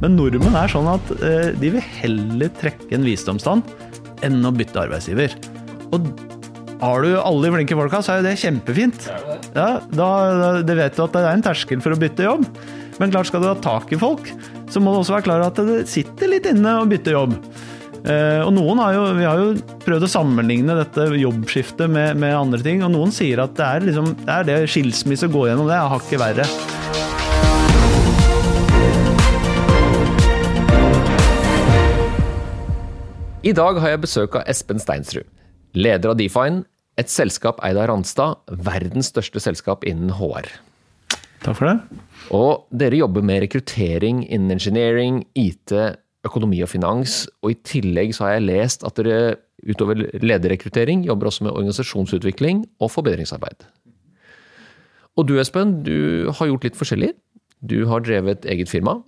Men nordmenn er sånn at eh, de vil heller trekke en visdomstann enn å bytte arbeidsgiver. Og har du alle de flinke folka, så er jo det kjempefint. Ja, da, da det vet du at det er en terskel for å bytte jobb. Men klart skal du ha tak i folk, så må du også være klar over at det sitter litt inne å bytte jobb. Eh, og noen har jo, Vi har jo prøvd å sammenligne dette jobbskiftet med, med andre ting, og noen sier at det er, liksom, det, er det skilsmisse å gå gjennom, det er hakket verre. I dag har jeg besøk av Espen Steinsrud, leder av Define, et selskap eid av Randstad, verdens største selskap innen HR. Takk for det. Og dere jobber med rekruttering innen engineering, IT, økonomi og finans, og i tillegg så har jeg lest at dere utover lederrekruttering jobber også med organisasjonsutvikling og forbedringsarbeid. Og du Espen, du har gjort litt forskjellig. Du har drevet eget firma,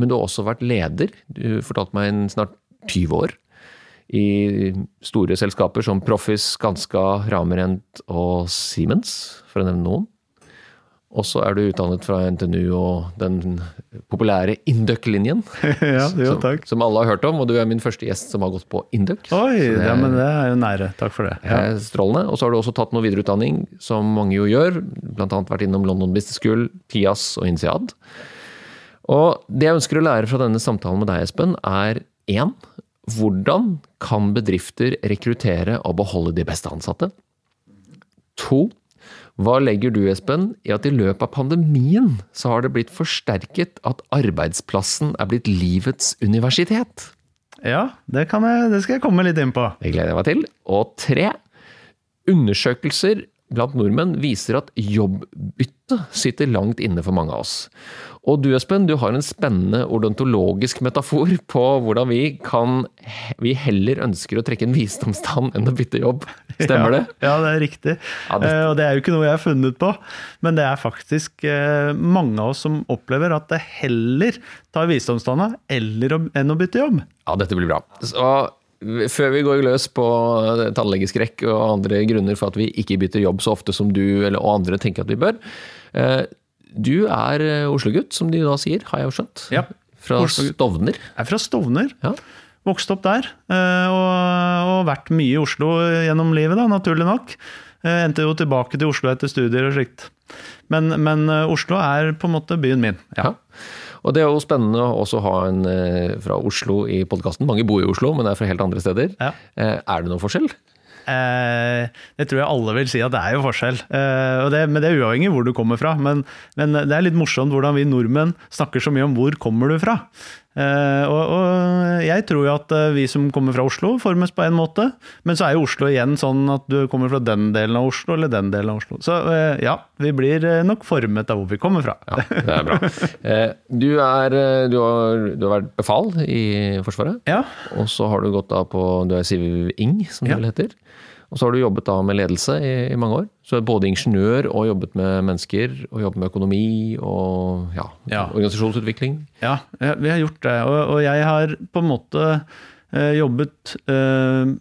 men du har også vært leder. Du fortalte meg en snart 20 år i store selskaper som Proffis, Skanska, Ramerent og Siemens, for å nevne noen. Og så er du utdannet fra NTNU og den populære Induc-linjen. ja, jo, takk. Som, som, alle har hørt om, og du er min første gjest som har gått på Induc. Oi, det ja, men det er jo nære. Takk for det. Ja. Strålende. Og så har du også tatt noe videreutdanning, som mange jo gjør. Blant annet vært innom London Business School, TIAS og INSEAD. Og det jeg ønsker å lære fra denne samtalen med deg, Espen, er én hvordan kan bedrifter rekruttere og beholde de beste ansatte? To, hva legger du, Espen, i at i løpet av pandemien så har det blitt forsterket at arbeidsplassen er blitt livets universitet? Ja, det, jeg, det skal jeg komme litt inn på. Det gleder jeg meg til. Og tre, undersøkelser blant nordmenn viser at jobbbytte sitter langt inne for mange av oss. Og du Espen, du har en spennende odontologisk metafor på hvordan vi kan Vi heller ønsker å trekke en visdomstann enn å bytte jobb. Stemmer det? Ja, det er riktig. Ja, det... Uh, og det er jo ikke noe jeg har funnet på. Men det er faktisk uh, mange av oss som opplever at det heller tar visdomstanna enn å bytte jobb. Ja, dette blir bra. Så før vi går løs på tannlegeskrekk og andre grunner for at vi ikke bytter jobb så ofte som du eller, og andre tenker at vi bør. Eh, du er eh, Oslo-gutt, som de da sier, har jeg jo skjønt? Ja. Fra Stovner? Jeg er fra Stovner. Ja. Vokste opp der. Eh, og, og vært mye i Oslo gjennom livet, da, naturlig nok. Endte jo tilbake til Oslo etter studier og slikt. Men, men Oslo er på en måte byen min. ja. ja. Og det er jo spennende å også ha en eh, fra Oslo i podkasten. Mange bor i Oslo, men er fra helt andre steder. Ja. Eh, er det noen forskjell? Eh, det tror jeg alle vil si at det er jo forskjell. Eh, det, men det er uavhengig hvor du kommer fra. Men, men, det er litt morsomt hvordan vi nordmenn snakker så mye om hvor kommer du fra. Uh, og, og, jeg tror jo at uh, vi som kommer fra Oslo, formes på en måte. Men så er jo Oslo igjen sånn at du kommer fra den delen av Oslo eller den delen av Oslo. Så uh, ja, vi blir nok formet av hvor vi kommer fra. Ja, det er bra. du, er, du, har, du, har, vært befal i Forsvaret. Ja. Og så har du gått da på Du er Siv Ing, som det ja. vel heter. Og så har du jobbet da med ledelse i, i, mange år. Så er både ingeniør og jobbet med mennesker, og jobbet med økonomi og ja, ja. organisasjonsutvikling. Ja, vi har gjort det. Og, og jeg har på en måte øh, jobbet øh,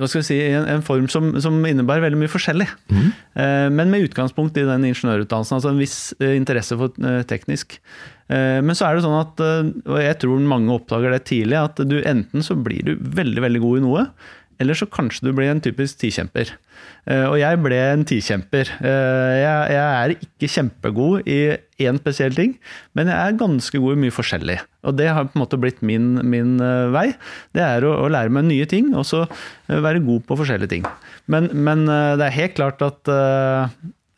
hva skal vi si, en, en form som, som, innebærer veldig mye forskjellig. Mm. Eh, men med utgangspunkt i den ingeniørutdannelsen. Altså en viss eh, interesse for eh, teknisk. Men så er det sånn at, og jeg tror mange oppdager det tidlig, at du enten så blir du veldig veldig god i noe, eller så kanskje du blir en typisk tikjemper. Eh, og jeg ble en tikjemper. Eh, jeg, er ikke kjempegod i én spesiell ting, men jeg er ganske god i mye forskjellig. Og det har på en måte blitt min, min eh, vei. Det er å, å, lære meg nye ting, og så være god på forskjellige ting. Men, men det er helt klart at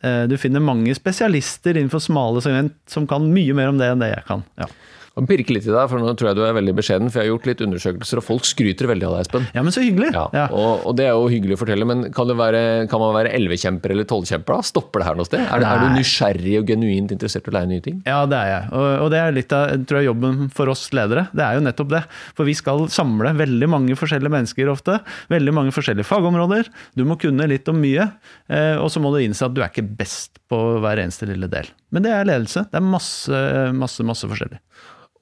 du finner mange spesialister innenfor smale segment som kan mye mer om det enn det jeg kan. Ja og pirke litt i deg, for nå tror jeg du er veldig beskjeden. For jeg har gjort litt undersøkelser, og folk skryter veldig av deg, Espen. Ja, men så hyggelig. Ja, ja. Og, og, det er jo hyggelig å fortelle, men kan, være, kan man være elvekjemper eller tolvkjemper da? Stopper det her noe sted? Er, er, du nysgjerrig og genuint interessert i å lære nye ting? Ja, det er jeg. Og, og, det er litt av tror jeg, jobben for oss ledere. Det er jo nettopp det. For vi skal samle veldig mange forskjellige mennesker ofte. Veldig mange forskjellige fagområder. Du må kunne litt om mye. Eh, og så må du innse at du er ikke best på hver eneste lille del. Men det er ledelse. Det er masse, masse, masse forskjellig.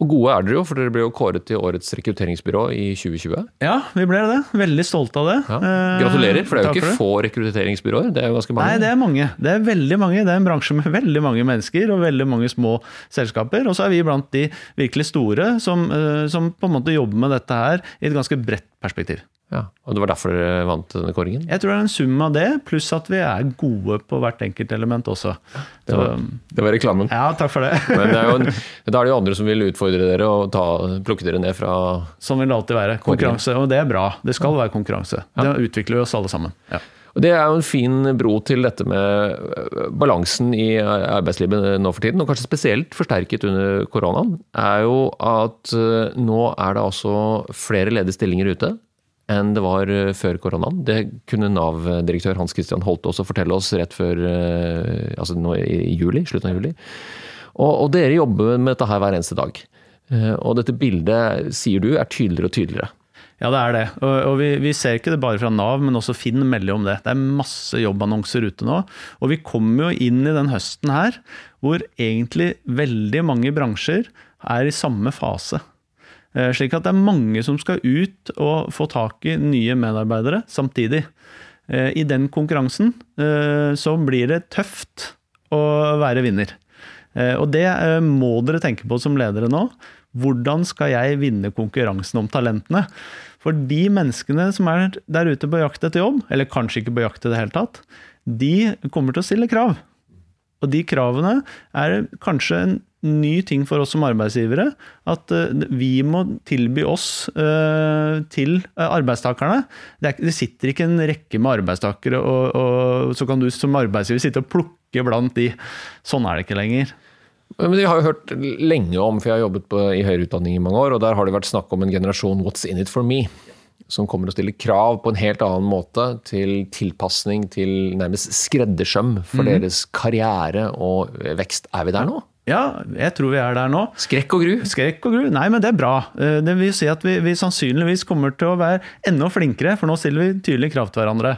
Og gode er dere jo, for dere ble jo kåret til årets rekrutteringsbyrå i 2020. Ja, vi ble det. Veldig stolte av det. Ja. Eh, Gratulerer, for det er jo takk ikke få rekrutteringsbyråer. Det er jo ganske mange. Nei, det er mange. Det er veldig mange. Det er en bransje med veldig mange mennesker og veldig mange små selskaper. Og så er vi blant de virkelig store som, eh, som på en måte jobber med dette her i et ganske bredt perspektiv. Ja, og det var derfor dere vant denne kåringen? Jeg tror det er en sum av det, pluss at vi er gode på hvert enkelt element også. Det var, det var reklamen. Ja, takk for det. Men det er jo en, da er det jo andre som vil utfordre dere og ta, plukke dere ned fra Sånn vil det alltid være. Konkurranse, og det er bra. Det skal være konkurranse. Det utvikler vi oss alle sammen. Ja. Og Det er jo en fin bro til dette med øh, balansen i arbeidslivet nå for tiden, og kanskje spesielt forsterket under koronaen, er jo at øh, nå er det altså flere ledige stillinger ute enn det var øh, før koronaen. Det kunne Nav-direktør Hans Christian Holte også fortelle oss rett før altså nå i juli, slutten av juli. Og, og dere jobber med dette her hver eneste dag. Eh, Og dette bildet, sier du, er tydeligere og tydeligere. Ja, det er det. Og, og vi, vi ser ikke det bare fra Nav, men også Finn melder om det. Det er masse jobbannonser ute nå. Og vi kommer jo inn i den høsten her hvor egentlig veldig mange bransjer er i samme fase. Eh, Slik at det er mange som skal ut og få tak i nye medarbeidere samtidig. Eh, I den konkurransen eh, så blir det tøft å være vinner. Og det må dere tenke på som ledere nå. Hvordan skal jeg vinne konkurransen om talentene? For de menneskene som er der ute på jakt etter jobb, eller kanskje ikke på jakt i det hele tatt, de kommer til å stille krav. Og de kravene er kanskje en ny ting for oss som arbeidsgivere. At eh, vi må tilby oss eh, til eh, arbeidstakerne. Det, er, sitter ikke en rekke med arbeidstakere, og, og så kan du som arbeidsgiver sitte og plukke blant de. Sånn er det ikke lenger. Men Vi har jo hørt lenge om, for jeg har jobbet på, i høyere utdanning i mange år, og der har det vært snakk om en generasjon 'what's in it for me'? Som kommer til å stille krav på en helt annen måte til tilpasning til nærmest skreddersøm for deres karriere og vekst. Er vi der nå? Ja, jeg tror vi er der nå. Skrekk og gru. Skrekk og gru? Nei, men det er bra. Eh, Det vil si at vi, vi sannsynligvis kommer til å være enda flinkere, for nå stiller vi tydelige krav til hverandre.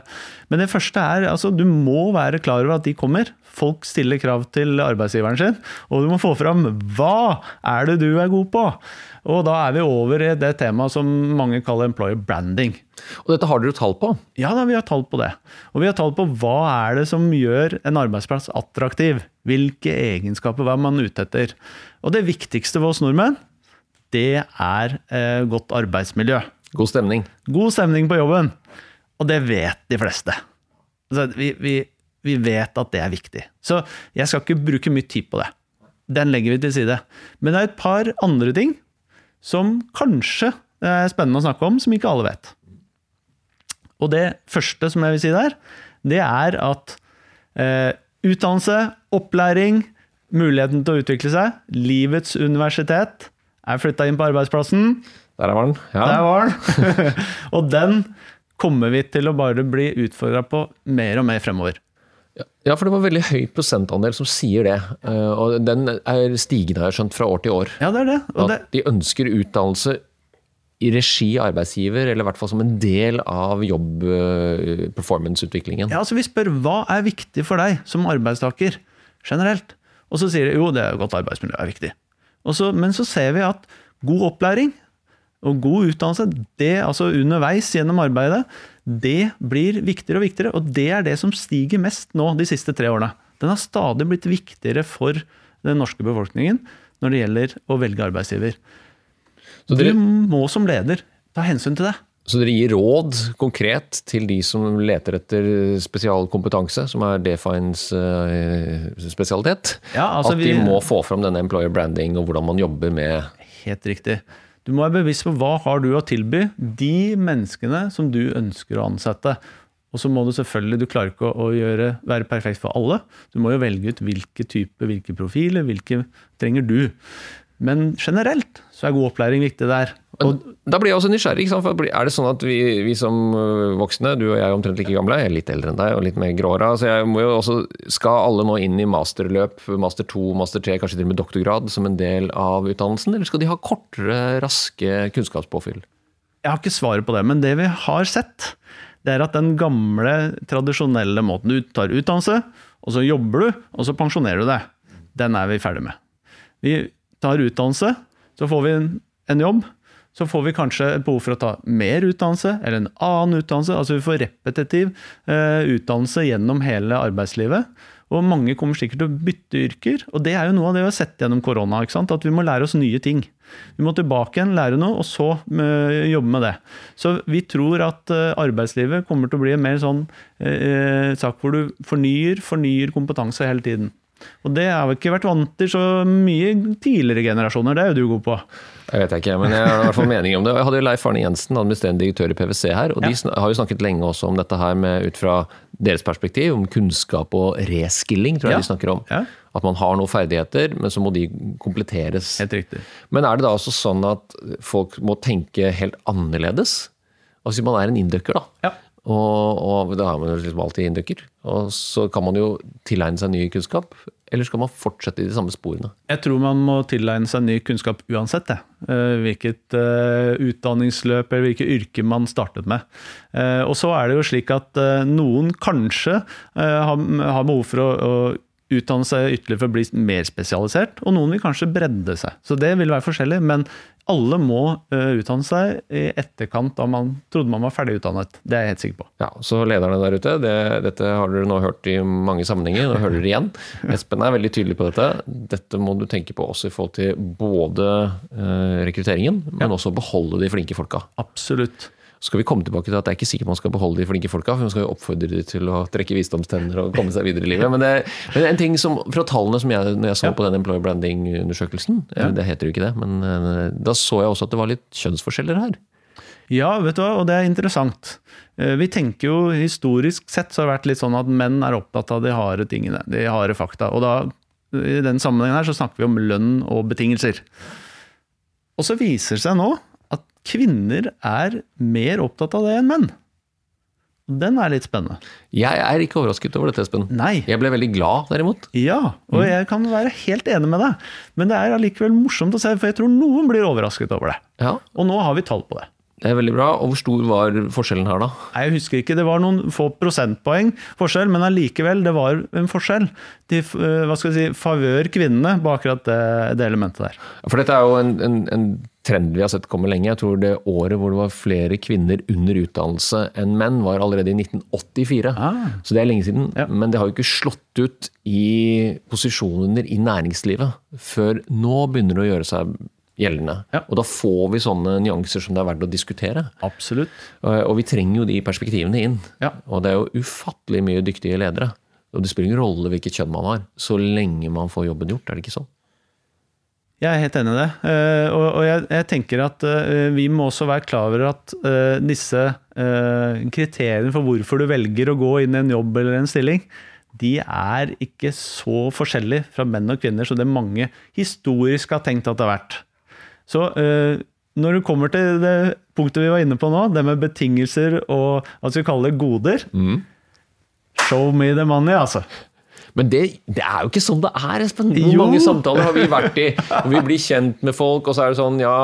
Men det første er altså du må være klar over at de kommer. Folk stiller krav til arbeidsgiveren sin, og du må få fram hva er det du er god på. Og da er vi over i det temaet som mange kaller employer branding. Og dette har dere tall på. Ja da, vi har tall på det. Og vi har tall på hva er det som gjør en arbeidsplass attraktiv. Hvilke egenskaper hva er man ute etter. Og det viktigste for oss nordmenn, det er eh, godt arbeidsmiljø. God stemning. God stemning på jobben. Og det vet de fleste. Altså, vi, vi, vi vet at det er viktig. Så jeg skal ikke bruke mye tid på det. Den legger vi til side. Men det er et par andre ting som kanskje er spennende å snakke om, som ikke alle vet. Og det første som jeg vil si der, det er at eh, utdannelse, opplæring, muligheten til å utvikle seg, livets universitet, er flytta inn på arbeidsplassen. Der var den. Ja. Der var den. og den kommer vi til å bare bli utfordra på mer og mer fremover. Ja, for det var veldig høy prosentandel som sier det. Eh, Og den er stigende, har jeg skjønt, fra år til år. Ja, det er det. Det At de ønsker utdannelse i regi arbeidsgiver, eller i hvert fall som en del av jobb-performance-utviklingen. ja, altså vi spør hva er viktig for deg som arbeidstaker generelt. Og så sier de jo det er godt arbeidsmiljø er viktig. Så, men så ser vi at god opplæring og god utdannelse, det altså underveis gjennom arbeidet, det blir viktigere og viktigere. Og det er det som stiger mest nå de siste tre årene. Den har stadig blitt viktigere for den norske befolkningen når det gjelder å velge arbeidsgiver. Så dere, Du må som leder ta hensyn til det. så dere gir råd konkret til de som leter etter spesialkompetanse, som er Defines eh, spesialitet? Ja, altså at vi- de må få fram denne employer branding og hvordan man jobber med Helt riktig. Du må være bevisst på hva har du å tilby de menneskene som du ønsker å ansette. Og så må du selvfølgelig, du klarer ikke å, gjøre, være perfekt for alle. Du må jo velge ut hvilke type, hvilke profiler, hvilke trenger du. Men generelt så er god opplæring viktig der. Og Da blir jeg også nysgjerrig. Er det sånn at vi, vi som voksne, du og jeg er omtrent like gamle, jeg er litt eldre enn deg og litt mer gråhåra, så jeg må jo også, skal alle nå inn i masterløp, master 2, master 3, kanskje til og med doktorgrad som en del av utdannelsen, eller skal de ha kortere, raske kunnskapspåfyll? Jeg har ikke svaret på det, men det vi har sett, det er at den gamle, tradisjonelle måten du tar utdannelse, og så jobber du, og så pensjonerer du deg, den er vi ferdig med. Vi tar utdannelse, så får vi en, en jobb. Så får vi kanskje et behov for å ta mer utdannelse, eller en annen utdannelse. Altså vi får repetitiv eh, utdannelse gjennom hele arbeidslivet. Og mange kommer sikkert til å bytte yrker. Og det er jo noe av det vi har sett gjennom korona. At vi må lære oss nye ting. Vi må tilbake igjen, lære noe, og så uh, jobbe med det. Så vi tror at uh, arbeidslivet kommer til å bli en mer sånn eh, sak hvor du fornyer, fornyer kompetanse hele tiden. Og det har vi ikke vært vant til så mye tidligere generasjoner. Det er jo du god på. Jeg vet ikke, men jeg har i hvert fall mening om det. Jeg hadde jo Leif Arne Jensen, administrerende direktør i PwC her, og ja. de har jo snakket lenge også om dette her med, ut fra deres perspektiv, om kunnskap og reskilling, tror jeg ja. de snakker om. Ja. At man har noen ferdigheter, men så må de kompletteres. Helt riktig. Men er det da også sånn at folk må tenke helt annerledes? Altså man er en inndøkker, da. Ja. Og, og da har man liksom alltid inndukker, Og så kan man jo tilegne seg ny kunnskap. Eller skal man fortsette i de samme sporene? Jeg tror man må tilegne seg ny kunnskap uansett. Det. Eh, hvilket uh, utdanningsløp eller hvilket yrke man startet med. Uh, og så er det jo slik at noen kanskje har, behov for å utdanne seg ytterligere for å bli mer spesialisert, og noen vil kanskje bredde seg. Så det vil være forskjellig, men alle må uh, utdanne seg i etterkant da man trodde man var ferdig utdannet. Det er jeg helt sikker på. Ja, Så lederne der ute, det, dette har dere nå hørt i mange sammenhenger, nå hører dere igjen. Espen er veldig tydelig på dette. Dette må du tenke på også i forhold til både uh, rekrutteringen, men ja. også beholde de flinke folka. Absolutt. Så skal vi komme tilbake til at det er ikke sikkert man skal beholde de flinke folka, for man skal jo oppfordre de til å trekke visdomstenner og komme seg videre i livet. Men, det, men en ting som, fra tallene som jeg, når jeg så ja. på den Employer Branding-undersøkelsen, ja. det heter jo ikke det, men eh, da så jeg også at det var litt kjønnsforskjeller her. Ja, vet du hva, og det er interessant. Eh, vi tenker jo historisk sett så har det vært litt sånn at menn er opptatt av de harde tingene, de harde fakta. Og da, i den sammenhengen her, så snakker vi om lønn og betingelser. Og så viser det seg nå kvinner er mer opptatt av det enn menn. Den er litt spennende. Jeg er ikke overrasket over dette, Espen. Nei. Jeg ble veldig glad, derimot. Ja, og mm. jeg kan være helt enig med deg. Men det er allikevel morsomt å se, for jeg tror noen blir overrasket over det. Ja. Og nå har vi tall på det. Det er veldig bra. Og hvor stor var forskjellen her, da? Jeg husker ikke. Det var noen få prosentpoeng forskjell, men allikevel, det var en forskjell. Til eh, hva skal jeg si, favør kvinnene på akkurat det, det, elementet der. For dette er jo en, en, en, trend vi har sett komme lenge. Jeg tror det året hvor det var flere kvinner under utdannelse enn menn, var allerede i 1984. Ah. Så det er lenge siden. Ja. Men det har jo ikke slått ut i posisjoner i næringslivet før nå begynner det å gjøre seg gjeldende. Ja. Og da får vi sånne nyanser som det er verdt å diskutere. Absolutt. Og vi trenger jo de perspektivene inn. Ja. Og det er jo ufattelig mye dyktige ledere. Og det spiller ingen rolle hvilket kjønn man har, så lenge man får jobben gjort. Er det ikke sånn? Jeg er helt enig i det. Eh, og jeg, tenker at eh, vi må også være klar over at eh, disse kriteriene for hvorfor du velger å gå inn i en jobb eller en stilling, de er ikke så forskjellige fra menn og kvinner som det mange historisk har tenkt at det har vært. Så uh, når du kommer til det punktet vi var inne på nå, det med betingelser og hva skal vi kalle det, goder mm. Show me the money, altså. Men det, det, er jo ikke sånn det er, Espen. Hvor mange samtaler har vi vært i? Og vi blir kjent med folk, og så er det sånn, ja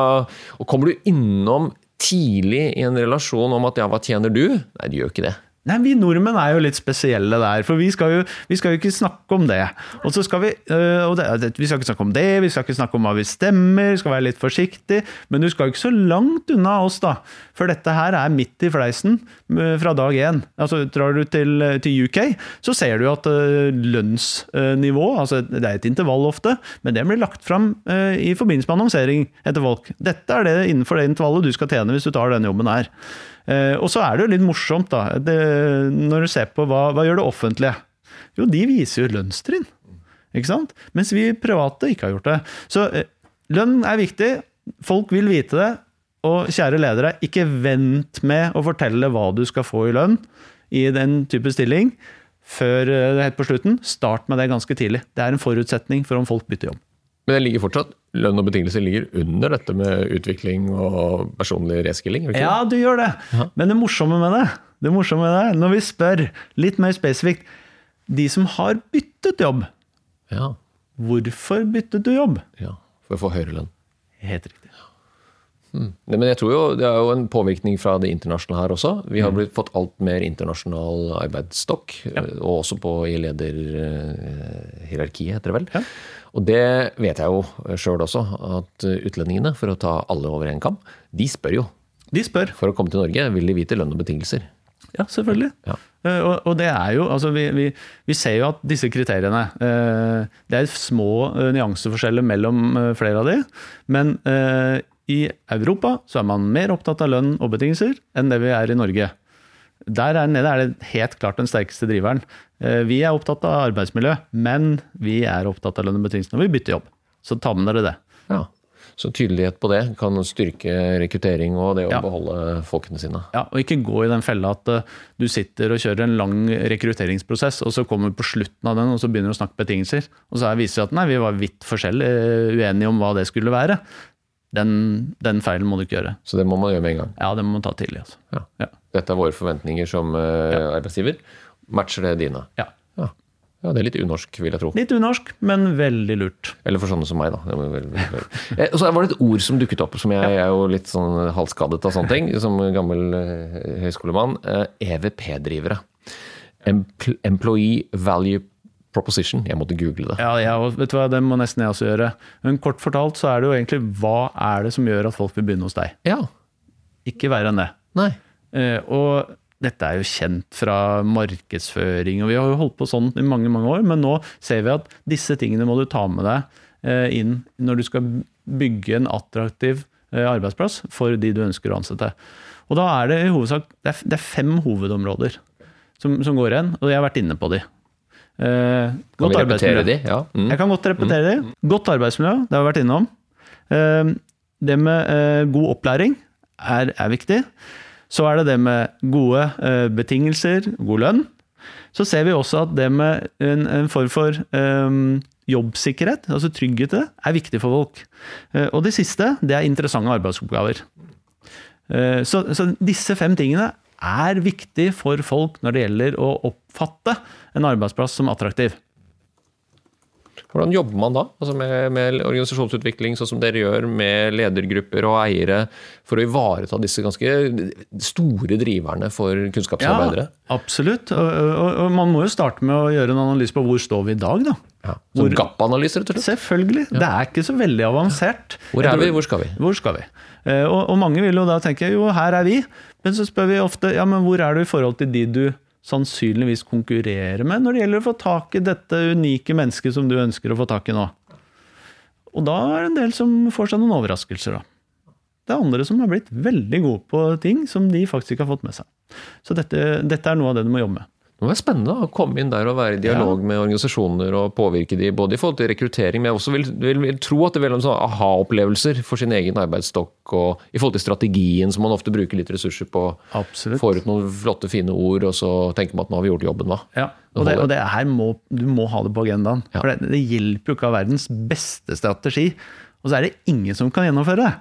Og kommer du innom tidlig i en relasjon om at ja, hva tjener du? Nei, du gjør ikke det. Nei, Vi nordmenn er jo litt spesielle der, for vi skal jo, vi skal jo ikke snakke om det. Og så skal Vi øh, det, vi skal ikke snakke om det, vi skal ikke snakke om hva vi stemmer, vi skal være litt forsiktig. Men du skal jo ikke så langt unna oss, da. For dette her er midt i fleisen øh, fra dag én. Altså, drar du til, til UK, så ser du at øh, lønnsnivå altså Det er et intervall ofte, men det blir lagt fram i forbindelse med annonsering etter folk. Dette er det innenfor det intervallet du skal tjene hvis du tar denne jobben her. Eh, og så er det jo litt morsomt, da, det, når du ser på hva, hva gjør det offentlige. Jo, de viser jo lønnstrinn. Ikke sant? Mens vi private ikke har gjort det. Så eh, lønn er viktig. Folk vil vite det. Og kjære ledere, ikke vent med å fortelle hva du skal få i lønn i den type stilling før eh, det er helt på slutten. Start med det ganske tidlig. Det er en forutsetning for om folk bytter jobb. Men det ligger fortsatt lønn og betingelser ligger under dette med utvikling og personlig reskilling? Ja, du gjør det. Ja. Men det morsomme med det, det morsomme med det, når vi spør litt mer spesifikt De som har byttet jobb, ja. hvorfor byttet du jobb? Ja, For å få høyere lønn. Helt riktig. Hmm. Men jeg tror jo det er jo en påvirkning fra det internasjonale her også. Vi har hmm. blitt, fått alt mer internasjonal arbeidsstokk, ja. og også på i lederhierarkiet, heter det vel. Ja. Og det vet jeg jo sjøl også, at utlendingene, for å ta alle over en kam, de spør jo. De spør. For å komme til Norge vil de vite lønn og betingelser. Ja, selvfølgelig. Ja. Eh, og, og, det er jo, altså vi, vi, vi, ser jo at disse kriteriene eh, Det er små eh, nyanseforskjeller mellom flere av de, men i Europa så er man mer opptatt av lønn og betingelser enn det vi er i Norge. Der er nede er det helt klart den sterkeste driveren. Eh, vi er opptatt av arbeidsmiljø, men vi er opptatt av lønn og betingelser når vi bytter jobb. Så ta med dere det. Ja. Så tydelighet på det kan styrke rekruttering og det å Ja. beholde folkene sine. Ja, og ikke gå i den fella at uh, du sitter og kjører en lang rekrutteringsprosess, og så kommer du på slutten av den og så begynner du å snakke betingelser. Og så viser det seg at nei, vi var vidt forskjellig uh, uenige om hva det skulle være. Den, den feilen må du ikke gjøre. Så det må man gjøre med en gang. Ja, det må man ta tidlig. Altså. Ja. Ja. Dette er våre forventninger som eh, arbeidsgiver. Matcher det dine? Ja. Ja. ja, det er litt unorsk, vil jeg tro. Litt unorsk, men veldig lurt. Eller for sånne som meg, da. Det var. Eh, så var det et ord som dukket opp, som jeg, jeg er jo litt sånn halvskadet av sånne ting, som gammel eh, høyskolemann. EVP-drivere. Empl Employee Value Proposition. Jeg måtte google det. Ja, ja, og vet du hva, Det må nesten jeg også gjøre. Men kort fortalt så er det jo egentlig hva er det som gjør at folk vil begynne hos deg? Ja. Ikke verre enn det. Nei. Eh, og dette er jo kjent fra markedsføring, og vi har jo holdt på sånn i mange mange år, men nå ser vi at disse tingene må du ta med deg eh, inn når du skal bygge en attraktiv eh, arbeidsplass for de du ønsker å ansette. Og da er det i hovedsak det er, det er fem hovedområder som, som går igjen, og jeg har vært inne på de. Eh, Kan vi repetere de? Ja. Mm. Jeg kan godt repetere det. Godt arbeidsmiljø, det har vi vært innom. Eh, Det med eh, god opplæring er, er viktig. Så er det det med gode eh, betingelser, god lønn. Så ser vi også at det med en, en form for eh, jobbsikkerhet, altså trygghet, er viktig for folk. Eh, Og det siste, det er interessante arbeidsoppgaver. Eh, Så, så disse fem tingene er viktig for folk når det gjelder å oppfatte en arbeidsplass som attraktiv. Hvordan jobber man da? Altså med, med organisasjonsutvikling, sånn som dere gjør, med ledergrupper og eiere, for å ivareta disse ganske store driverne for kunnskapsarbeidere? Ja, absolutt. Og, og, og man må jo starte med å gjøre en analyse på hvor står vi i dag, da. Ja. Gap-analyse, rett og slett? Selvfølgelig. Det er ikke så veldig avansert. Hvor er vi? Hvor skal vi? Hvor skal vi? Eh, Og, og mange vil jo da tenke jo, her er vi. Men så spør vi ofte ja, men hvor er du i forhold til de du sannsynligvis konkurrerer med når det gjelder å få tak i dette unike mennesket som du ønsker å få tak i nå. Og da er det en del som får seg noen overraskelser, da. Det er andre som har blitt veldig gode på ting som de faktisk ikke har fått med seg. Så dette, dette er noe av det du må jobbe med. Det må være spennende å komme inn der og være i dialog med organisasjoner og påvirke de, både i forhold til rekruttering, men jeg også vil, vil, vil tro at det vil være sånne aha-opplevelser for sin egen arbeidsstokk, og i forhold til strategien, som man ofte bruker litt ressurser på. Absolutt. Får ut noen flotte, fine ord, og så tenker man at nå har vi gjort jobben, hva? Ja, og det, og det her må, du må ha det på agendaen. Ja. For det, det hjelper jo ikke å ha verdens beste strategi, og så er det ingen som kan gjennomføre det.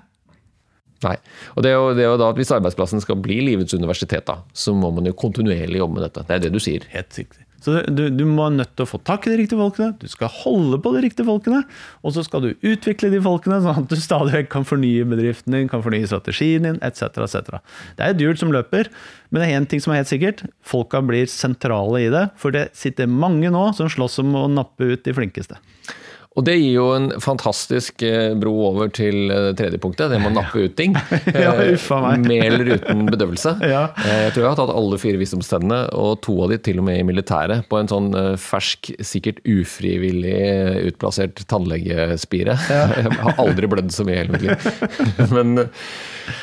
Nei. Og det er, jo, det er jo da at Hvis arbeidsplassen skal bli livets universitet, da, så må man jo kontinuerlig jobbe med dette. Det er det du sier. Helt riktig. Så du, du må nødt til å få tak i de riktige folkene, du skal holde på de riktige folkene, og så skal du utvikle de folkene, sånn at du stadig kan fornye bedriften din, kan fornye strategien din, etc. etc. Det er et hjul som løper, men det er én ting som er helt sikkert. Folka blir sentrale i det, for det sitter mange nå som slåss om å nappe ut de flinkeste. Og det gir jo en fantastisk eh, bro over til eh, tredje punktet, det med å nappe ut ting. Ja, Eh, uffa meg. Med eller uten bedøvelse. Ja. Jeg tror jeg har tatt alle fire visdomstennene, og to av de til og med i militæret, på en sånn fersk, sikkert ufrivillig utplassert tannlegespire. Jeg har aldri blødd så mye i hele mitt liv. Men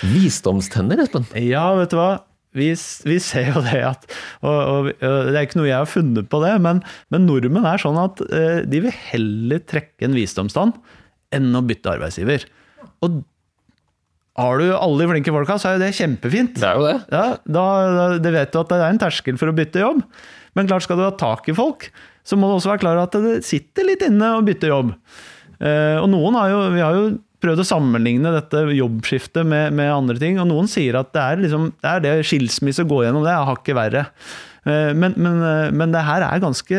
visdomstenner, Espen? Ja, vet du hva? Vi, vi ser jo det at og, og, og Det er ikke noe jeg har funnet på det, men, men nordmenn er sånn at eh, de vil heller trekke en visdomstann enn å bytte arbeidsgiver. Og har du alle de flinke folka, så er jo det kjempefint. Det er jo det. Ja, da, da det vet du at det er en terskel for å bytte jobb. Men klart skal du ha tak i folk, så må du også være klar over at det sitter litt inne å bytte jobb. Eh, og noen har jo, vi har jo prøvd å sammenligne dette jobbskiftet med, med andre ting, og noen sier at det er, liksom, det, er det skilsmisse går gjennom, det er hakket verre. Eh, men, men, eh, men det her er ganske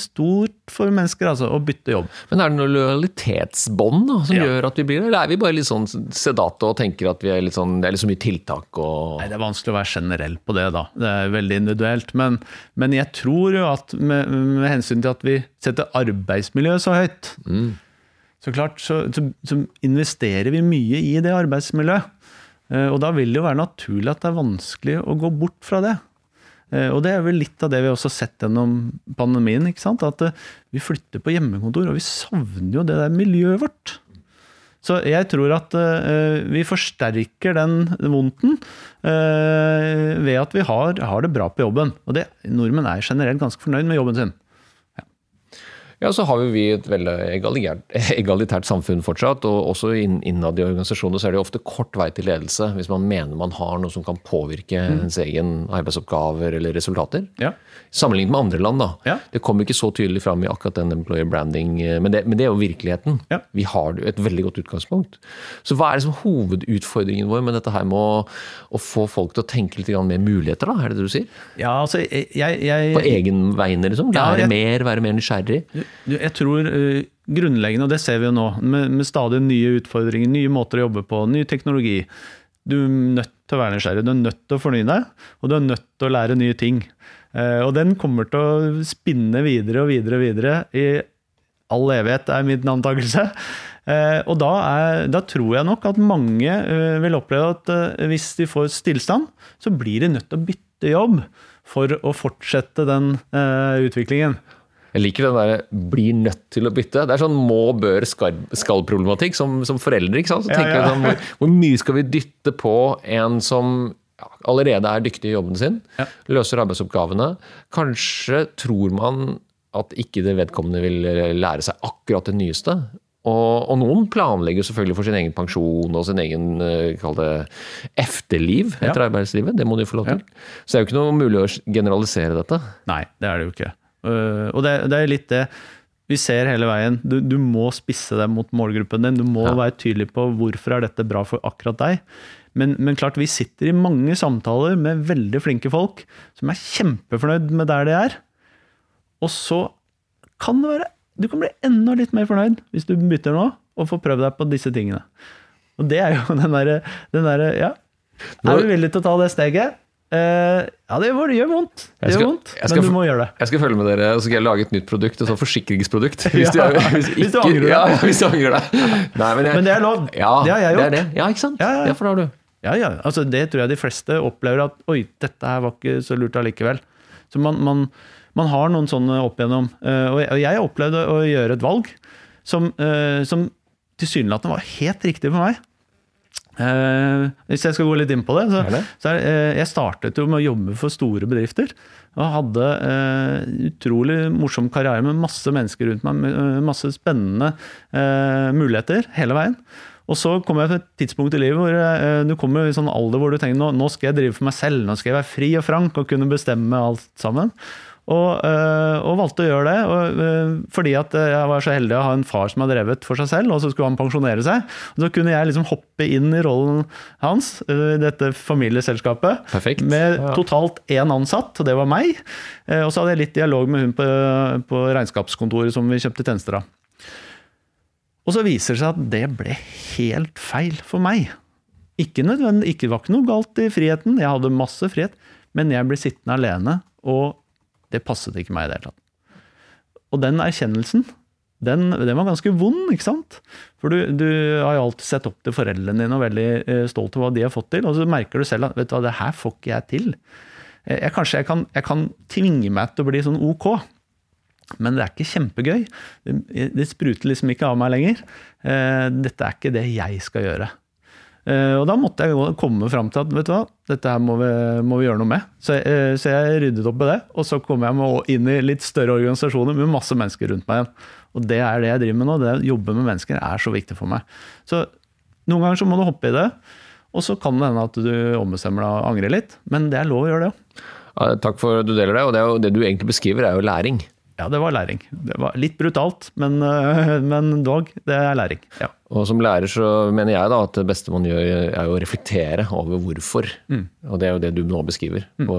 stort for mennesker, altså, å bytte jobb. Men er det noe lojalitetsbånd da, som Ja. gjør at vi blir det? Eller er vi bare litt sånn sedate og tenker at vi er sånn, det er litt så mye tiltak og Nei, Det er vanskelig å være generell på det, da. Det er veldig individuelt. Men, men jeg tror jo at med, med hensyn til at vi setter arbeidsmiljøet så høyt, så klart så, så, så investerer vi mye i det arbeidsmiljøet. Eh, og da vil det jo være naturlig at det er vanskelig å gå bort fra det. Eh, og det er vel litt av det vi også har sett gjennom pandemien. ikke sant? At eh, vi flytter på hjemmekontor, og vi savner jo det der miljøet vårt. Så jeg tror at vi forsterker den vondten ved at vi har, har, det bra på jobben. Og det, nordmenn er generelt ganske fornøyd med jobben sin. Ja, så har vi et veldig egalitært samfunn fortsatt. og Også innad i organisasjoner så er det ofte kort vei til ledelse hvis man mener man har noe som kan påvirke mm. ens egen arbeidsoppgaver eller resultater. Ja. Sammenlignet med andre land. da. Ja. Det kommer ikke så tydelig fram i akkurat den employer branding, eh, men det, men det er jo virkeligheten. Ja. Vi har et veldig godt utgangspunkt. Så hva er liksom hovedutfordringen vår med dette her med å, å, få folk til å tenke litt mer muligheter, da? Er det det du sier? Ja, altså, jeg, jeg, På egen vegne, liksom? Lære jeg, mer, være mer nysgjerrig? Jeg tror uh, grunnleggende, og det ser vi jo nå, med, med, stadig nye utfordringer, nye måter å jobbe på, ny teknologi. Du er nødt til å være nysgjerrig, du er nødt til å fornye deg, og du er nødt til å lære nye ting. Uh, og den kommer til å spinne videre og videre og videre i all evighet, er min antakelse. Uh, og da, er, da, tror jeg nok at mange vil oppleve at hvis de får stillstand, så blir de nødt til å bytte jobb for å fortsette den utviklingen. Jeg liker den der 'blir nødt til å bytte'. Det er sånn må, bør, skal-problematikk som, som, foreldre. ikke sant? Så tenker ja, ja. Sånn, hvor, hvor, mye skal vi dytte på en som ja, allerede er dyktig i jobben sin, ja. løser arbeidsoppgavene? Kanskje tror man at ikke det vedkommende vil lære seg akkurat det nyeste. Og, og, noen planlegger selvfølgelig for sin egen pensjon og sin egen eh, kall det, efterliv etter ja. arbeidslivet. Det må de få lov til. Så det er jo ikke noe mulig å generalisere dette. Nei, det er det jo ikke. Øh, og det, det, er litt det vi ser hele veien. Du, du må spisse deg mot målgruppen din. Du må ja. være tydelig på hvorfor er dette bra for akkurat deg. Men, men, klart, vi sitter i mange samtaler med veldig flinke folk som er kjempefornøyd med der de er. Og så kan det være Du kan bli enda litt mer fornøyd hvis du bytter nå, og får prøvd deg på disse tingene. Og det er jo den derre der, Ja. Er vi villig til å ta det steget? Uh, ja, det, det, gjør vondt. Det skal, gjør vondt, men du må gjøre det. Jeg skal følge med dere, og så skal jeg lage et nytt produkt. Et sånt forsikringsprodukt. Hvis, ja, du, hvis, hvis du angrer ja, hvis du angrer deg. Nei, men, jeg, men, det er lov. Ja, det har jeg gjort. Det. Ja, ikke sant? Ja, ja. for det har du. Ja, ja. Altså, det tror jeg de fleste opplever at Oi, dette her var ikke så lurt allikevel. Så man, man, man har noen sånne opp igjennom. Uh, og jeg opplevde å gjøre et valg som, uh, som tilsynelatende var helt riktig for meg. Uh, hvis jeg skal gå litt inn på det, så, så er, uh, Jeg startet jo med å jobbe for store bedrifter. Og hadde eh, utrolig morsom karriere med masse mennesker rundt meg. Masse spennende muligheter hele veien. Og så kom jeg til et tidspunkt i livet hvor du kommer i sånn alder hvor du tenker nå, nå skal jeg drive for meg selv. Nå skal jeg være fri og frank og kunne bestemme alt sammen. Og, øh, og, valgte å gjøre det og, øh, fordi at øh, jeg var så heldig å ha en far som hadde drevet for seg selv, og så skulle han pensjonere seg. Og så kunne jeg liksom hoppe inn i rollen hans i dette familieselskapet Perfekt. med ja. totalt én ansatt, og det var meg. Og så hadde jeg litt dialog med hun på, på regnskapskontoret som vi kjøpte tjenester av. Og så viser det seg at det ble helt feil for meg. Ikke nødvendig, ikke var ikke noe galt i friheten, jeg hadde masse frihet, men jeg ble sittende alene og det passet ikke meg i det hele tatt. Og den erkjennelsen, den, den, var ganske vond, ikke sant? For du, du, har jo alltid sett opp til foreldrene dine og veldig eh, stolt over hva de har fått til, og så merker du selv at vet du hva, det her får ikke jeg til. Eh, jeg, kanskje jeg kan, jeg kan tvinge meg til å bli sånn ok, men det er ikke kjempegøy. Det, det spruter liksom ikke av meg lenger. Eh, dette er ikke det jeg skal gjøre. Eh, og da måtte jeg komme fram til at vet du hva, dette her må vi, må vi gjøre noe med. Så, eh, så, jeg ryddet opp i det, og så kom jeg inn i litt større organisasjoner med masse mennesker rundt meg igjen. Og det er det jeg driver med nå. Det å jobbe med mennesker er så viktig for meg. Så noen ganger så må du hoppe i det, og så kan det hende at du ombestemmer deg og angrer litt. Men det er lov å gjøre det òg. Ja, takk for at du deler det. Og det, jo, det, du egentlig beskriver, er jo læring. Ja, det var læring. Det var litt brutalt, men, men dog. Det er læring. ja. Og som lærer så mener jeg da at det beste man gjør, er å reflektere over hvorfor. Mm. Og det er jo det du nå beskriver på,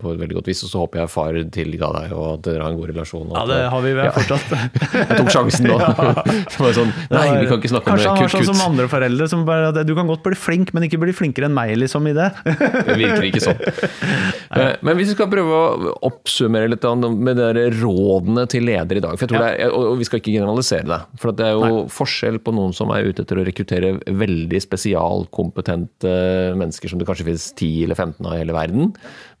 på et veldig godt vis. Og så håper jeg far tilga deg, og at dere har en god relasjon. Ja, det har vi vel fortsatt. Jeg tok sjansen nå. ja. sånn, Nei, vi kan ikke snakke om Kanskje han var sånn som andre foreldre som bare at du kan godt bli flink, men ikke bli flinkere enn meg, liksom, i det. Det virker ikke sånn. Nei. Men hvis vi skal prøve å oppsummere litt med de rådene til ledere i dag, for jeg tror det er, og vi skal ikke generalisere det, for det er jo forskjell på noen som er ute etter å rekruttere veldig spesialkompetente mennesker som det kanskje finnes 10 eller 15 av i hele verden,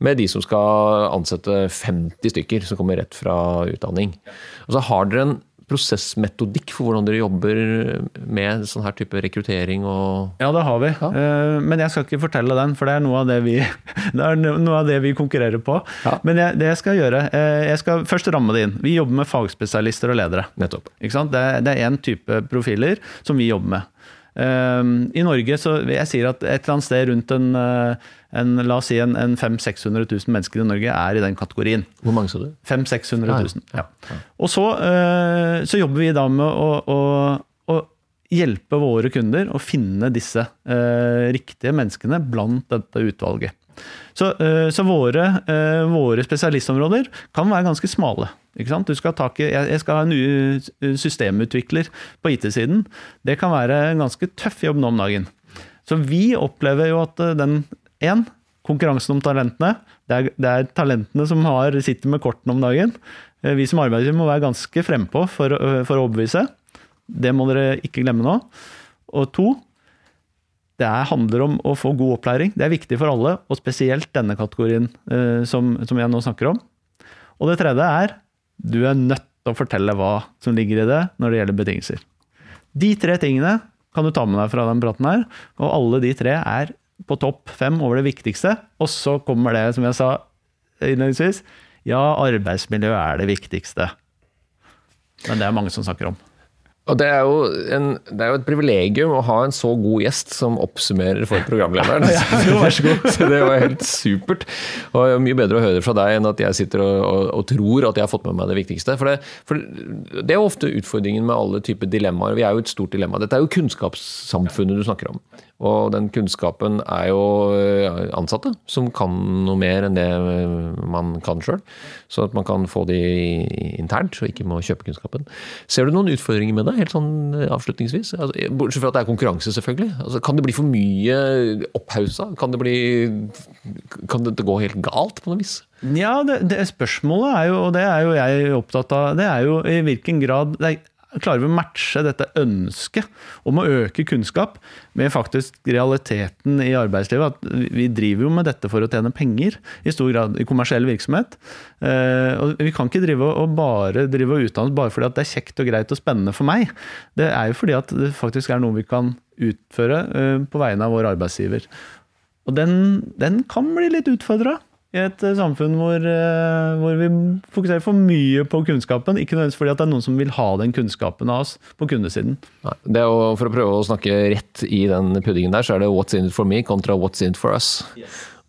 med de som skal ansette 50 stykker som kommer rett fra utdanning. Og så har dere en prosessmetodikk for hvordan dere jobber med sånn her type rekruttering og Ja, det har vi. Ja. Men jeg skal ikke fortelle den, for det er noe av det vi, det noe av det vi konkurrerer på. Ja. Men jeg, det jeg skal gjøre eh, Jeg skal først ramme det inn. Vi jobber med fagspesialister og ledere. nettopp. Det, det er én type profiler som vi jobber med. Um, I Norge så jeg sier at et eller annet sted rundt en, uh, en la oss si en, en 500 600 000 mennesker i Norge er i den kategorien. Hvor mange sa du? 500 600 Ja, 000. Ja. Og så, uh, så jobber vi da med å, å, å hjelpe våre kunder å finne disse uh, riktige menneskene blant dette utvalget. Så, uh, så våre, uh, våre spesialistområder kan være ganske smale. Du skal ha jeg skal ha en systemutvikler på IT-siden. Det kan være en ganske tøff jobb nå om dagen. Så vi opplever jo at den én, konkurransen om talentene. Det er, det er talentene som har, sitter med kortene om dagen. Eh, Vi som arbeidsgiver må være ganske frempå for, for å overbevise. Det må dere ikke glemme nå. Og to, det er, handler om å få god opplæring. Det er viktig for alle, og spesielt denne kategorien eh, som, som jeg nå snakker om. Og det tredje er du er nødt til å fortelle hva som ligger i det når det gjelder betingelser. De tre tingene kan du ta med deg fra den praten her, og alle de tre er på topp fem over det viktigste. Og så kommer det, som jeg sa innledningsvis, ja, arbeidsmiljø er det viktigste. Men det er mange som snakker om. Og det er, jo en, det er jo et privilegium å ha en så god gjest som oppsummerer for programlederen. ja, vær så god. så det var helt supert. Og det er mye bedre å høre fra deg enn at jeg sitter og, og, og tror at jeg har fått med meg det viktigste. For det, for det er jo ofte utfordringen med alle typer dilemmaer. Vi er jo et stort dilemma. Dette er jo kunnskapssamfunnet du snakker om. Og den kunnskapen er jo eh, ansatte som kan noe mer enn det man kan sjøl. Så at man kan få de internt, og ikke må kjøpe kunnskapen. Ser du noen utfordringer med det, helt sånn eh, avslutningsvis? Altså, bortsett fra at det er konkurranse, selvfølgelig. Altså, kan det bli for mye opphausa? Kan det bli Kan dette gå helt galt på noe vis? Ja, det, det spørsmålet er jo, og det er jo jeg opptatt av, det er jo i hvilken grad det er, Klarer vi å matche dette ønsket om å øke kunnskap med faktisk realiteten i arbeidslivet? At vi- driver jo med dette for å tjene penger, i stor grad i kommersiell virksomhet. Eh, og vi kan ikke drive og bare drive og utdanne bare fordi det er kjekt og greit og spennende for meg. Det er jo fordi at det faktisk er noe vi kan utføre eh, på vegne av vår arbeidsgiver. Og den, den kan bli litt utfordra i et eh, samfunn hvor, eh, hvor vi fokuserer for mye på kunnskapen. Ikke nødvendigvis fordi at det er noen som vil ha den kunnskapen av oss på kundesiden. Nei, det er jo, For å prøve å snakke rett i den puddingen der, så er det 'what's in it for me' kontra 'what's in it for us'.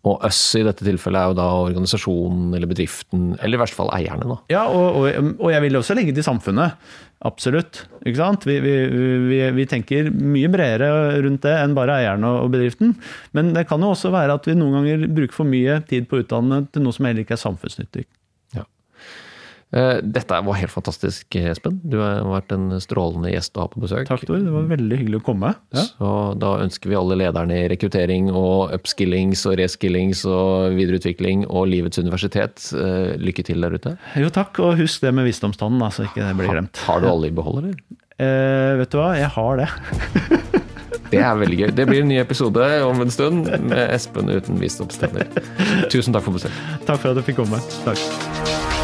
Og 'us' i dette tilfellet er jo da organisasjonen eller bedriften, eller i verste fall eierne. da. Ja, og, og, og jeg vil også legge til samfunnet. Absolutt. Ikke sant? Vi, vi, vi, vi tenker mye bredere rundt det enn bare eierne og bedriften. Men det kan jo også være at vi noen ganger bruker for mye tid på å utdanne til noe som heller ikke er samfunnsnyttig. Eh, Dette var helt fantastisk, Espen. Du har vært en strålende gjest å ha på besøk. Takk, Tor. Det var veldig hyggelig å komme. Ja. Så da ønsker vi alle lederne i rekruttering og upskillings og reskillings og videreutvikling og livets universitet eh, lykke til der ute. Jo, takk. Og husk det med visdomstannen, da, så ikke det blir glemt. Har du alle i behold, eller? Eh, vet du hva, jeg har det. Det er veldig gøy. Det blir en ny episode om en stund med Espen uten visdomstenner. Tusen takk for besøket. Takk for at du fikk komme. Takk.